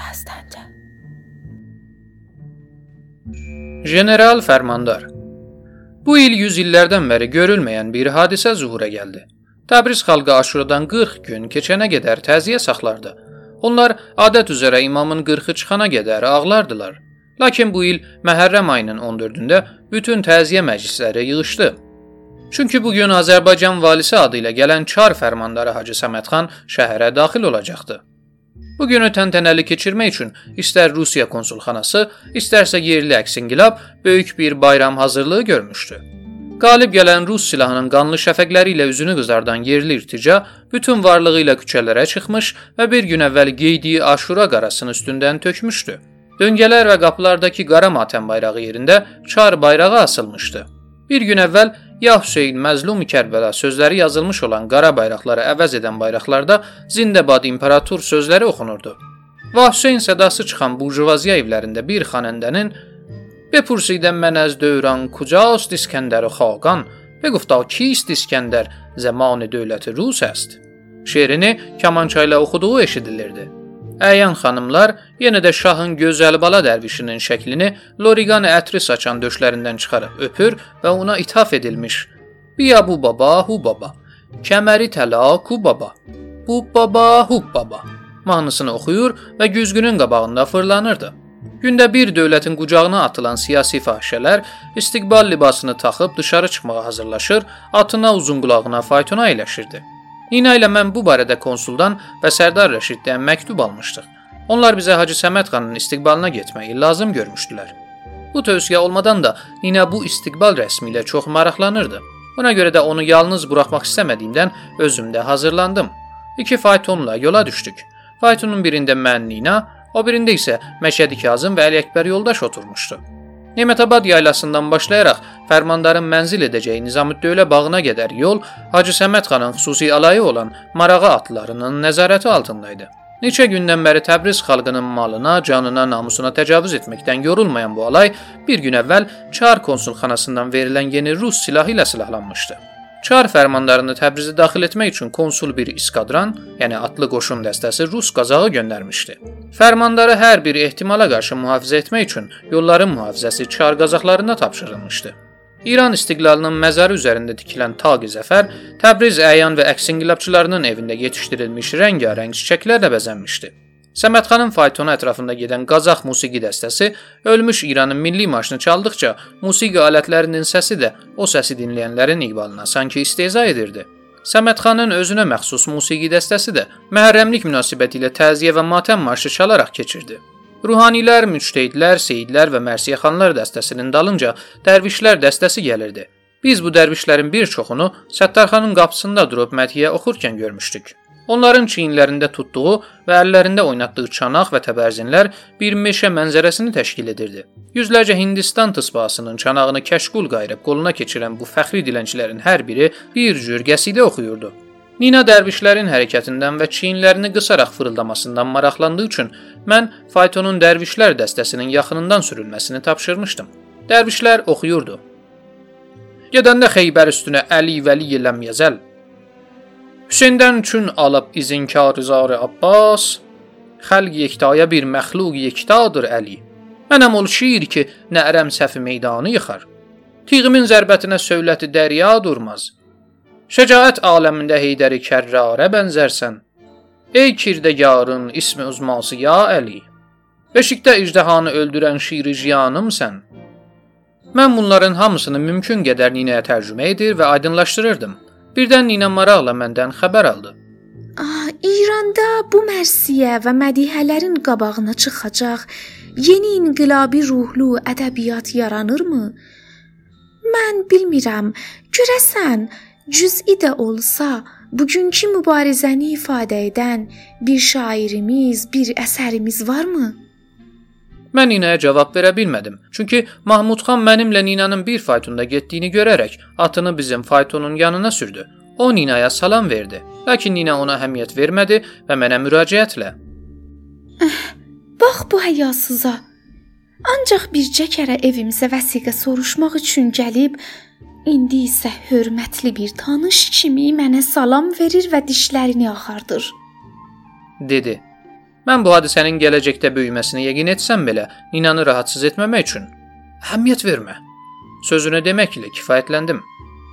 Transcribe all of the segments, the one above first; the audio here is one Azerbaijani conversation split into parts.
Dastanca. General Fərmandar Bu il 100 illərdən bəri görülməyən bir hadisə zuhura gəldi. Təbriz xalqı Aşuradan 40 gün keçənə qədər təziyə saxlardı. Onlar adət üzrə imamın 40-ı çıxana qədər ağlardılar. Lakin bu il Məhərrəm ayının 14-də bütün təziyə məclisləri yığıldı. Çünki bu gün Azərbaycan valisi adı ilə gələn Çar fərmandarı Hacı Səmədxan şəhərə daxil olacaqdı. Bu günü təntənəli keçirmək üçün istər Rusiya konsulxanası, istərsə yerli əksingilab böyük bir bayram hazırlığı görmüşdü. Qalib gələn Rus silahının qanlı şəfəqləri ilə üzünü qızardan yerli irtica bütün varlığı ilə küçələrə çıxmış və bir gün əvvəl geydiyi Aşura qarasını üstündən tökmüşdü. Döngələr və qapılardakı qara matəm bayrağı yerində çar bayrağı asılmışdı. Bir gün əvvəl ya Hüseyn məzlumi Kərbəla sözləri yazılmış olan qara bayraqları əvəz edən bayraqlarda Zindəbad imperator sözləri oxunurdu. Va Hüseyn sədası çıxan burjuvaziya evlərində bir xanəndənin Bepursidən mən əz dövran kucast İskəndər xaqan Begufta kist İskəndər zamanı dövləti Rus əst şeirini kamança ilə oxuduğu eşidilirdi. Əyan xanımlar yenə də şahın gözəl bala dərvişinin şəklini Lorigan ətri saçan döşlərindən çıxarıb öpür və ona ithaf edilmiş. Biya bu baba, hu baba. Kəməri təla, ku baba. Bu baba, hu baba. Mahnısını oxuyur və güzgünün qabağında fırlanırdı. Gündə bir dövlətin qucağına atılan siyasi fahişələr istiqbal libasını taxıb dışarı çıxmağa hazırlaşır, atına uzun qulağına faytona əyləşirdi. Nina ilə mən bu barədə konsuldan və Sərdar Rəşiddən məktub almışdıq. Onlar bizə Hacı Səməd xanın istiqbalına getməyi lazım görmüşdülər. Bu tövsiyə olmadan da Nina bu istiqbal rəsmi ilə çox maraqlanırdı. Buna görə də onu yalnız buraxmaq istəmədiyimdən özüm də hazırlandım. İki faytonla yola düşdük. Faytonun birində mən Nina, o birində isə Məşədi Kazım və Əli Əkbər yoldaş oturmuşdu. Nemətabad yaylasından başlayaraq Fərmandarın mənzil edəcəyi Nizamüddövlə bağına qədər yol Hacı Səməd xanın xüsusi alayı olan Marağa atlarının nəzarəti altındaydı. Neçə gündən bəri Təbriz xalqının malına, canına, namusuna təcavüz etməkdən yorulmayan bu alay bir gün əvvəl Çar konsulxanasından verilən yeni rus silahı ilə silahlanmışdı. Çar fərmanlarını Təbrizə daxil etmək üçün konsul bir iskadran, yəni atlı qoşun dəstəsi Rus qazağı göndərmişdi. Fərmanları hər bir ehtimala qarşı mühafizə etmək üçün yolların mühafizəsi Çar qazaqlarına tapşırılmışdı. İran istiqlalının məzarı üzərində tikilən taqi zəfər Təbriz əyan və əksingilabçılarının evində yetişdirilmiş rəngarəng çiçəklərlə bəzənmişdi. Səmədxanın faytonu ətrafında gedən Qazax musiqi dəstəsi ölmüş İranın milli marşını çaldıqca musiqi alətlərinin səsi də o səsi dinləyənlərin iqbalına sanki istehza edirdi. Səmədxanın özünə məxsus musiqi dəstəsi də məhərrəmlik münasibətilə təziyə və matəm marşı çalaraq keçirdi. Ruhanilər, müctehidlər, seyidlər və mərsiyəxanlar dəstəsinin dalınca dərvişlər dəstəsi gəlirdi. Biz bu dərvişlərin bir çoxunu Səttarxanın qapısında durub mədhiyə oxurkən görmüşdük. Onların çiyinlərində tutduğu və əllərində oynatdığı çanaq və təbərzinlər bir meşə mənzərəsini təşkil edirdi. Yüzlərcə Hindistan tısbasının çanağını kəşkul qayırıb qoluna keçirən bu fəxri dilənçilərin hər biri bir cür qəsidə oxuyurdu. Nina dərvişlərin hərəkətindən və çiyinlərini qısaraq fırıldamasından maraqlandığı üçün mən faytonun dərvişlər dəstəsinin yaxınından sürülməsini tapşırmışdım. Dərvişlər oxuyurdu. Gedəndə Xeybər üstünə Əli Vəli ləm yəzəl Hüseyndən üçün alıb izinkar zar Abbas, xəlq yektaya bir məxluq yektadır Əli. Mənəm ol şir ki, nərəm səfi meydanı yıxar. Tiğimin zərbətinə söyləti dərya durmaz. Şəcaət aləmində Heydəri Kərrarə bənzərsən. Ey kirdəgarın ismi uzması ya Əli. Beşikdə icdihanı öldürən şiri jiyanımsən. Mən bunların hamısını mümkün qədər ninəyə tərcümə edir və aydınlaşdırırdım. Birdən Nina maraqla məndən xəbər aldı. Ah, İranda bu mərsiyə və mədihələrin qabağına çıxacaq yeni inqilabi ruhlu ədəbiyyat yaranırmı? Mən bilmirəm. Görəsən, cüz'i də olsa, bugünkü mübarizəni ifadə edən bir şairimiz, bir əsərimiz varmı? Mən Ninaya cavab verə bilmədim. Çünki Mahmud xan mənimlə Ninanın bir faytonda getdiyini görərək atını bizim faytonun yanına sürdü. O Ninaya salam verdi. Lakin Nina ona əhəmiyyət vermədi və mənə müraciətlə: "Bax bu həyasıza. Ancaq bircə kərə evimizə vəsiqə soruşmaq üçün gəlib, indi isə hörmətli bir tanış kimi mənə salam verir və dişlərini axardır." dedi. Mən bu hadisənin gələcəkdə böyüməsini yəqin etsəm belə, Ninanı rahatsız etməmək üçün əhəmiyyət vermə. Sözünü deməklə kifayətləndim.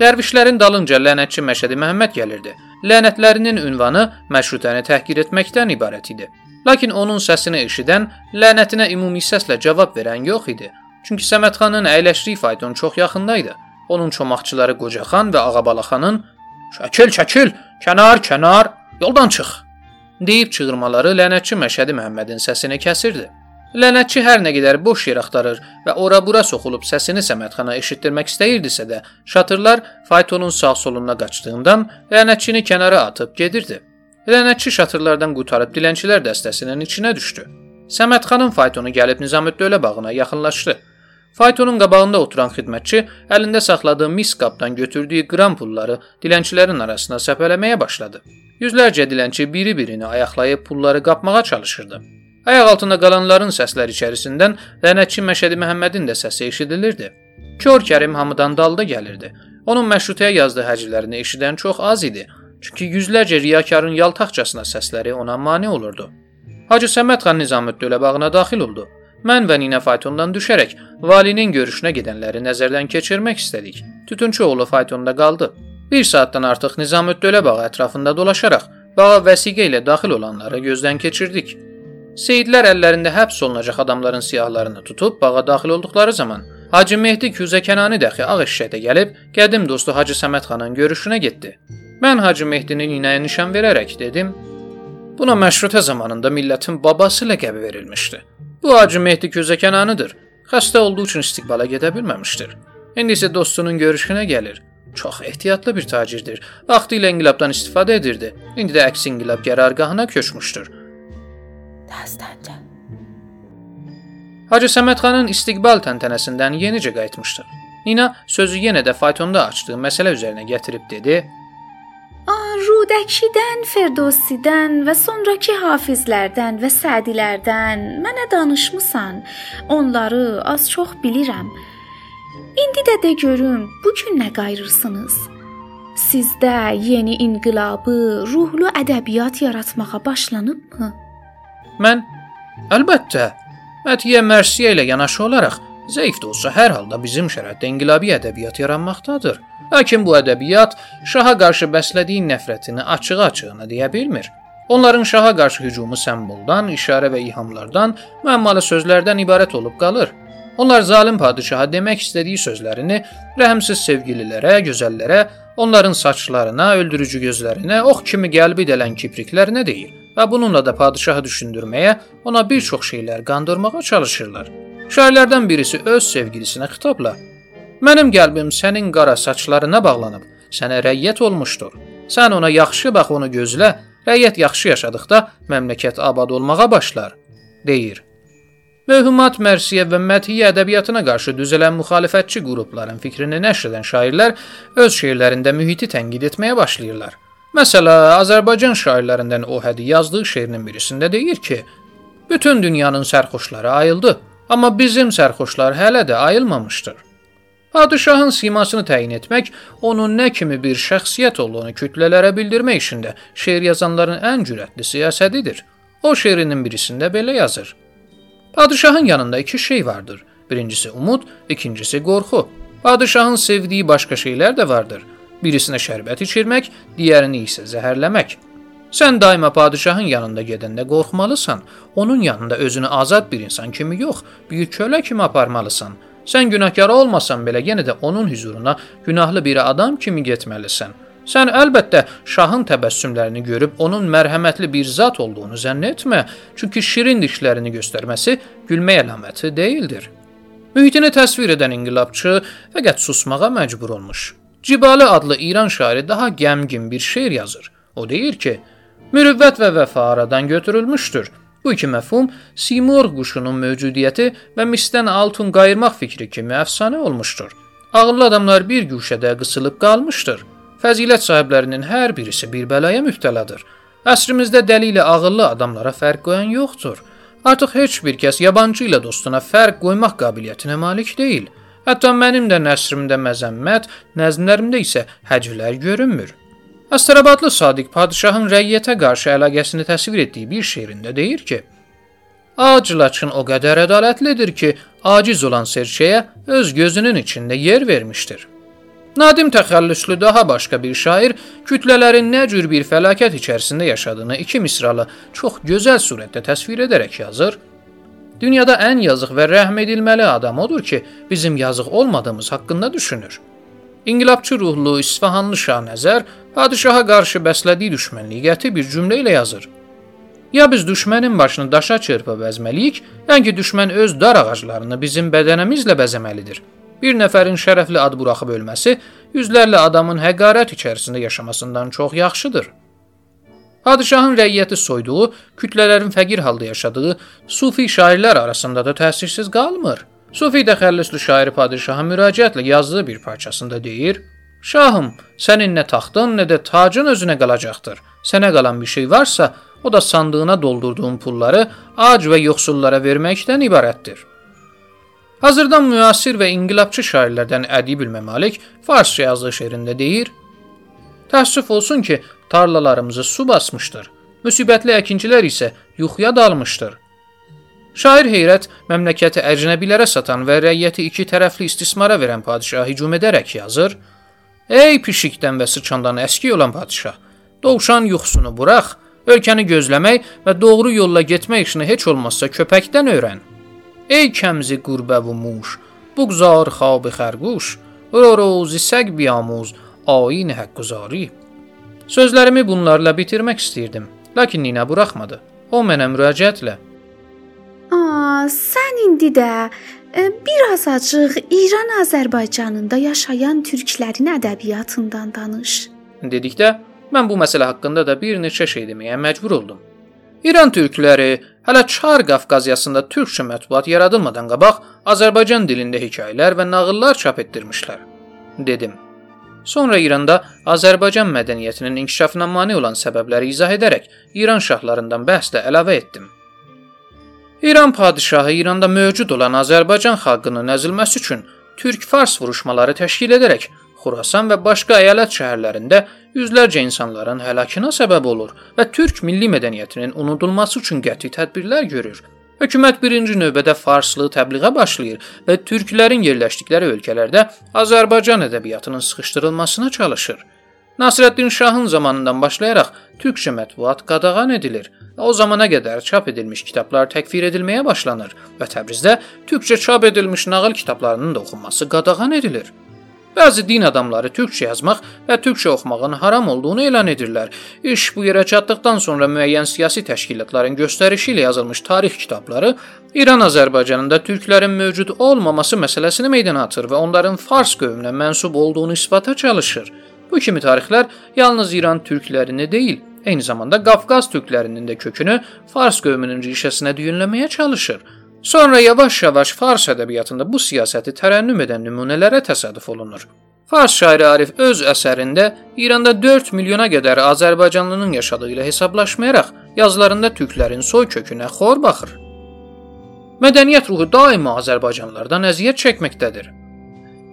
Dərvişlərin dalınca lənətçi Məşədi Məhəmməd gəlirdi. Lənətlərinin ünvanı məşrutəni təhqir etməkdən ibarət idi. Lakin onun səsini eşidən, lənətinə ümumi səslə cavab verən yox idi. Çünki Səmədxanın əyləşdiyi fayton çox yaxında idi. Onun çomaqçıları Qocaxan və Ağabalaxanın "Çəkil, çəkil, kənar, kənar, yoldan çıx" deyib çığırmaları lənətçi Məşədi Məhəmmədin səsini kəsirdi. Lənətçi hər nə qədər boş yer axtarır və ora-bura soxulub səsini Səmədxana eşitdirmək istəyirdisə də, şatırlar faytonun sağ-soluna qaçdığından lənətçini kənara atıb gedirdi. Lənətçi şatırlardan qurtarıb dilənçilər dəstəsinin içinə düşdü. Səmədxanın faytonu gəlib Nizamüddölə bağına yaxınlaşdı. Faytonun qabağında oturan xidmətçi əlində saxladığı mis qabdan götürdüyü qram pulları dilənçilərin arasına səpələməyə başladı. Yüzlərcə dilənçi biri-birini ayaqlayıb pulları qapmağa çalışırdı. Ayaq altında qalanların səsləri içərisindən lənətçi Məşədi Məhəmmədin də səsi eşidilirdi. Kör Kərim hamıdan dalda gəlirdi. Onun məşrutəyə yazdığı həcvlərini eşidən çox az idi. Çünki yüzlərcə riyakarın yaltaqcasına səsləri ona mane olurdu. Hacı Səməd xan Nizamüddölə bağına daxil oldu. Mən və Ninə faytondan düşərək valinin görüşünə gedənləri nəzərdən keçirmək istədik. Tütünçü oğlu faytonda qaldı. Bir saatdan artıq Nizamüddölə bağı ətrafında dolaşaraq bağa vəsiqə ilə daxil olanları gözdən keçirdik. Seyidlər əllərində həbs olunacaq adamların siyahılarını tutub bağa daxil olduqları zaman Hacı Mehdi Küzəkənani dəxi ağ eşşəkdə gəlib qədim dostu Hacı Səməd xanın görüşünə getdi. Mən Hacı Mehdinin inəyə nişan verərək dedim: Buna məşrutə zamanında millətin babası ləqəbi verilmişdi. Bu Hacı Mehdi Küzəkənanıdır. Xəstə olduğu üçün istiqbala gedə bilməmişdir. İndi isə dostunun görüşünə gəlir. Çox ehtiyatlı bir tacirdir. Vaxtilə inqilabdan istifadə edirdi. İndi də əks inqilab qərargahına köçmüşdür. Dəstəncə. Hacı Səmədxanın istiqbal təntənəsindən yenicə qayıtmışdı. Nina sözü yenə də faytonda açdığı məsələ üzərinə gətirib dedi: Rudəkşidən, Ferdosidən və sonrakı hafizlərdən və sədilərdən mənə danışmısan. Onları az-çox bilirəm. İndi də de görüm, bu gün nə qayırırsınız? Sizdə yeni inqilabı, ruhlu ədəbiyyat yaratmağa başlanıbmı? Mən əlbəttə Mətiyə Mərsiyə ilə yanaşı olaraq zəif də olsa hər halda bizim şəraitdə inqilabi ədəbiyyat yaranmaqdadır. Lakin bu ədəbiyyat şaha qarşı bəslədiyi nəfrətini açıq-açığına deyə bilmir. Onların şaha qarşı hücumu semboldan, işarə və ilhamlardan, müəmmalı sözlərdən ibarət olub qalır. Onlar zalim padişaha demək istədiyi sözlərini rəhmsiz sevgililərə, gözəllərə, onların saçlarına, öldürücü gözlərinə, ox kimi qəlbi dələn kipriklərinə deyir və bununla da padişahı düşündürməyə, ona bir çox şeylər qandırmağa çalışırlar. Şairlərdən birisi öz sevgilisinə xitabla: "Mənim qəlbim sənin qara saçlarına bağlanıb, sənə rəyyət olmuşdur. Sən ona yaxşı bax, onu gözlə. Rəyyət yaxşı yaşadıqda məmləkət abad olmağa başlar." deyir. Mövhumat Mərsiyə və Məthiyə ədəbiyyatına qarşı düzələn müxalifətçi qrupların fikrini nəşr edən şairlər öz şeirlərində mühiti tənqid etməyə başlayırlar. Məsələn, Azərbaycan şairlərindən o hədi yazdığı şeirinin birisində deyir ki, bütün dünyanın sərxoşları ayıldı, amma bizim sərxoşlar hələ də ayılmamışdır. Padişahın simasını təyin etmək, onun nə kimi bir şəxsiyyət olduğunu kütlələrə bildirmək işində şeir yazanların ən cürətli siyasətidir. O şeirinin birisində belə yazır: Padişahın yanında iki şey vardır. Birincisi umud, ikincisi qorxu. Padişahın sevdiyi başqa şeylər də vardır. Birisinə şərbət içirmək, digərini isə zəhərləmək. Sən daima padişahın yanında gedəndə qorxmalısan. Onun yanında özünü azad bir insan kimi yox, bir kölə kimi aparmalısan. Sən günahkar olmasan belə yenə də onun huzuruna günahlı bir adam kimi getməlisən. Sən əlbəttə şahın təbəssümlərini görüb onun mərhəmətli bir zat olduğunu zənn etmə, çünki şirin dişlərini göstərməsi gülmək əlaməti deyildir. Mühitini təsvir edən inqilabçı fəqət susmağa məcbur olmuş. Cibali adlı İran şairi daha qəmgin bir şeir yazır. O deyir ki: Mürüvvət və vəfa aradan götürülmüşdür. Bu iki məfhum Simur quşunun mövcudiyyəti və misdən altun qayırmaq fikri kimi əfsanə olmuşdur. Ağıllı adamlar bir güşədə qısılıb qalmışdır. Fəzilət sahiblərinin hər birisi bir bəlaya mübtəladır. Əsrimizdə dəli ilə ağıllı adamlara fərq qoyan yoxdur. Artıq heç bir kəs yabancı ilə dostuna fərq qoymaq qabiliyyətinə malik deyil. Hətta mənim də nəsrimdə məzəmmət, nəzmlərimdə isə həcvlər görünmür. Əstərabadlı Sadiq padşahın rəiyyətə qarşı əlaqəsini təsvir etdiyi bir şeirində deyir ki: Ac laçın o qədər ədalətlidir ki, aciz olan serçəyə öz gözünün içində yer vermişdir. Nadim təxəllüslü daha başqa bir şair kütlələrin nə cür bir fəlakət içərisində yaşadığını iki misralı çox gözəl surətdə təsvir edərək yazır. Dünyada ən yazıq və rəhm edilməli adam odur ki, bizim yazıq olmadığımız haqqında düşünür. İnqilabçı ruhlu İsfahanlı Şah Nəzər padişaha qarşı bəslədiyi düşmənliyi qəti bir cümlə ilə yazır. Ya biz düşmənin başını daşa çırpıb əzməliyik, yəni ki, düşmən öz dar ağaclarını bizim bədənimizlə bəzəməlidir. Bir nəfərin şərəfli ad buraxıb ölməsi yüzlərlə adamın həqarət içərisində yaşamasından çox yaxşıdır. Padişahın rəiyyəti soyduğu, kütlələrin fəqir halda yaşadığı sufi şairlər arasında da təsirsiz qalmır. Sufi təxəllüslü şair padişaha müraciətlə yazdığı bir parçasında deyir: "Şahım, sənin nə taxtın, nə də tacın özünə qalacaqdır. Sənə qalan bir şey varsa, o da sandığına doldurduğun pulları ac və yoxsullara verməkdən ibarətdir." Hazırda müasir və inqilabçı şairlərdən Ədib Malik farsça yazdığı şeirində deyir: Təəssüf olsun ki, tarlalarımızı su basmışdır. Müsibətli əkincilər isə yuxuya dalmışdır. Şair Heyrət məmləkəti əcnəbilərə satan və rəiyyəti iki tərəfli istismara verən padşaha hücum edərək yazır: Ey pişikdən və sıçandan əski olan padşah, dovşan yuxusunu burax, ölkəni gözləmək və doğru yolla getmək işini heç olmazsa köpəkdən öyrən. Ey kəmzi qurbə və muş, buğzar xab xərquş, rozi səq biyamuz, ayin həqquzari. Sözlərimi bunlarla bitirmək istirdim, lakin Nina buraxmadı. O mənə müraciətlə: "A, sən indi də e, bir azacıq İran Azərbaycanında yaşayan türklərin ədəbiyyatından danış." dedikdə mən bu məsələ haqqında da bir neçə şey deməyə məcbur oldum. İran türkləri hələ Çar Qafqaziyasında türkçə mətbuat yaradılmadan qabaq Azərbaycan dilində hekayələr və nağıllar çap etdirmişlər, dedim. Sonra İranda Azərbaycan mədəniyyətinin inkişafına mane olan səbəbləri izah edərək İran şahlarından bəhslə əlavə etdim. İran padşahı İranda mövcud olan Azərbaycan xalqının əzilməsi üçün türk-fars vuruşmaları təşkil edərək Xurasan və başqa əyalət şəhərlərində yüzlərcə insanların həlakına səbəb olur və türk milli mədəniyyətinin unudulması üçün qəti tədbirlər görür. Hökumət birinci növbədə farslı təbliğə başlayır və türklərin yerləşdikləri ölkələrdə Azərbaycan ədəbiyyatının sıxışdırılmasına çalışır. Nasrəddin Şahın zamanından başlayaraq türkçə mətbuat qadağan edilir. O zamana qədər çap edilmiş kitablar təkfir edilməyə başlanır və Təbrizdə türkçə çap edilmiş nağıl kitablarının da oxunması qadağan edilir. Bəzi din adamları türkçə yazmaq və türkçə oxumağın haram olduğunu elan edirlər. İş bu yerə çatdıqdan sonra müəyyən siyasi təşkilatların göstərişi ilə yazılmış tarix kitabları İran Azərbaycanında türklərin mövcud olmaması məsələsini meydana atır və onların fars qövmünə mənsub olduğunu isbata çalışır. Bu kimi tarixlər yalnız İran türklərini deyil, eyni zamanda Qafqaz türklərinin də kökünü fars qövmünün rişəsinə düyünləməyə çalışır. Sonra yavaş-yavaş fars ədəbiyyatında bu siyasəti tərənnüm edən nümunələrə təsadüf olunur. Fars şairi Arif öz əsərində İranda 4 milyona qədər Azərbaycanlının yaşadığı ilə hesablaşmayaraq yazılarında türklərin soy kökünə xor baxır. Mədəniyyət ruhu daima Azərbaycanlılardan əziyyət çəkməkdədir.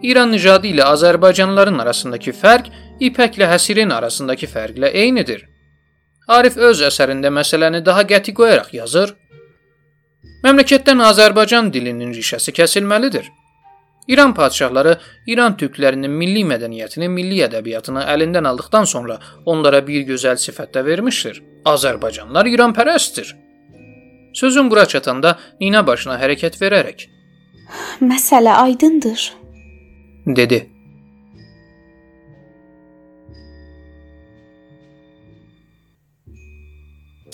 İran nijadı ilə Azərbaycanlıların arasındakı fərq İpəklə Həsirin arasındakı fərqlə eynidir. Arif öz əsərində məsələni daha qəti qoyaraq yazır: Məmləkətdən Azərbaycan dilinin rişəsi kəsilməlidir. İran padşahları İran türklərinin milli mədəniyyətini, milli ədəbiyyatını əlindən aldıqdan sonra onlara bir gözəl sifət də vermişdir. Azərbaycanlılar İranpərəstdir. Sözüm bura çatanda Nina başına hərəkət verərək Məsələ aydındır, dedi.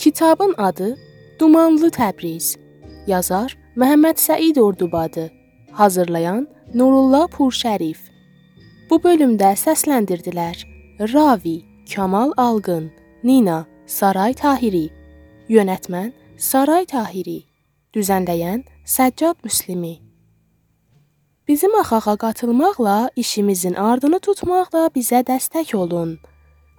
Kitabın adı Dumanlı Təbriz. Yazar Məhəmməd Səid Ordubadı. Hazırlayan Nurullah Purşərif. Bu bölümdə səsləndirdilər: Ravi Kamal Alqın, Nina Saray Tahiri, yönetmən Saray Tahiri, düzənləyən Səccad Müslimi. Bizim axağa qatılmaqla işimizin ardını tutmaqla bizə dəstək olun.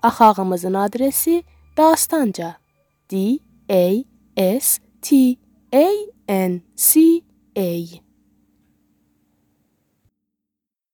Axağımızın adresi Dastanca. D A S T A N C A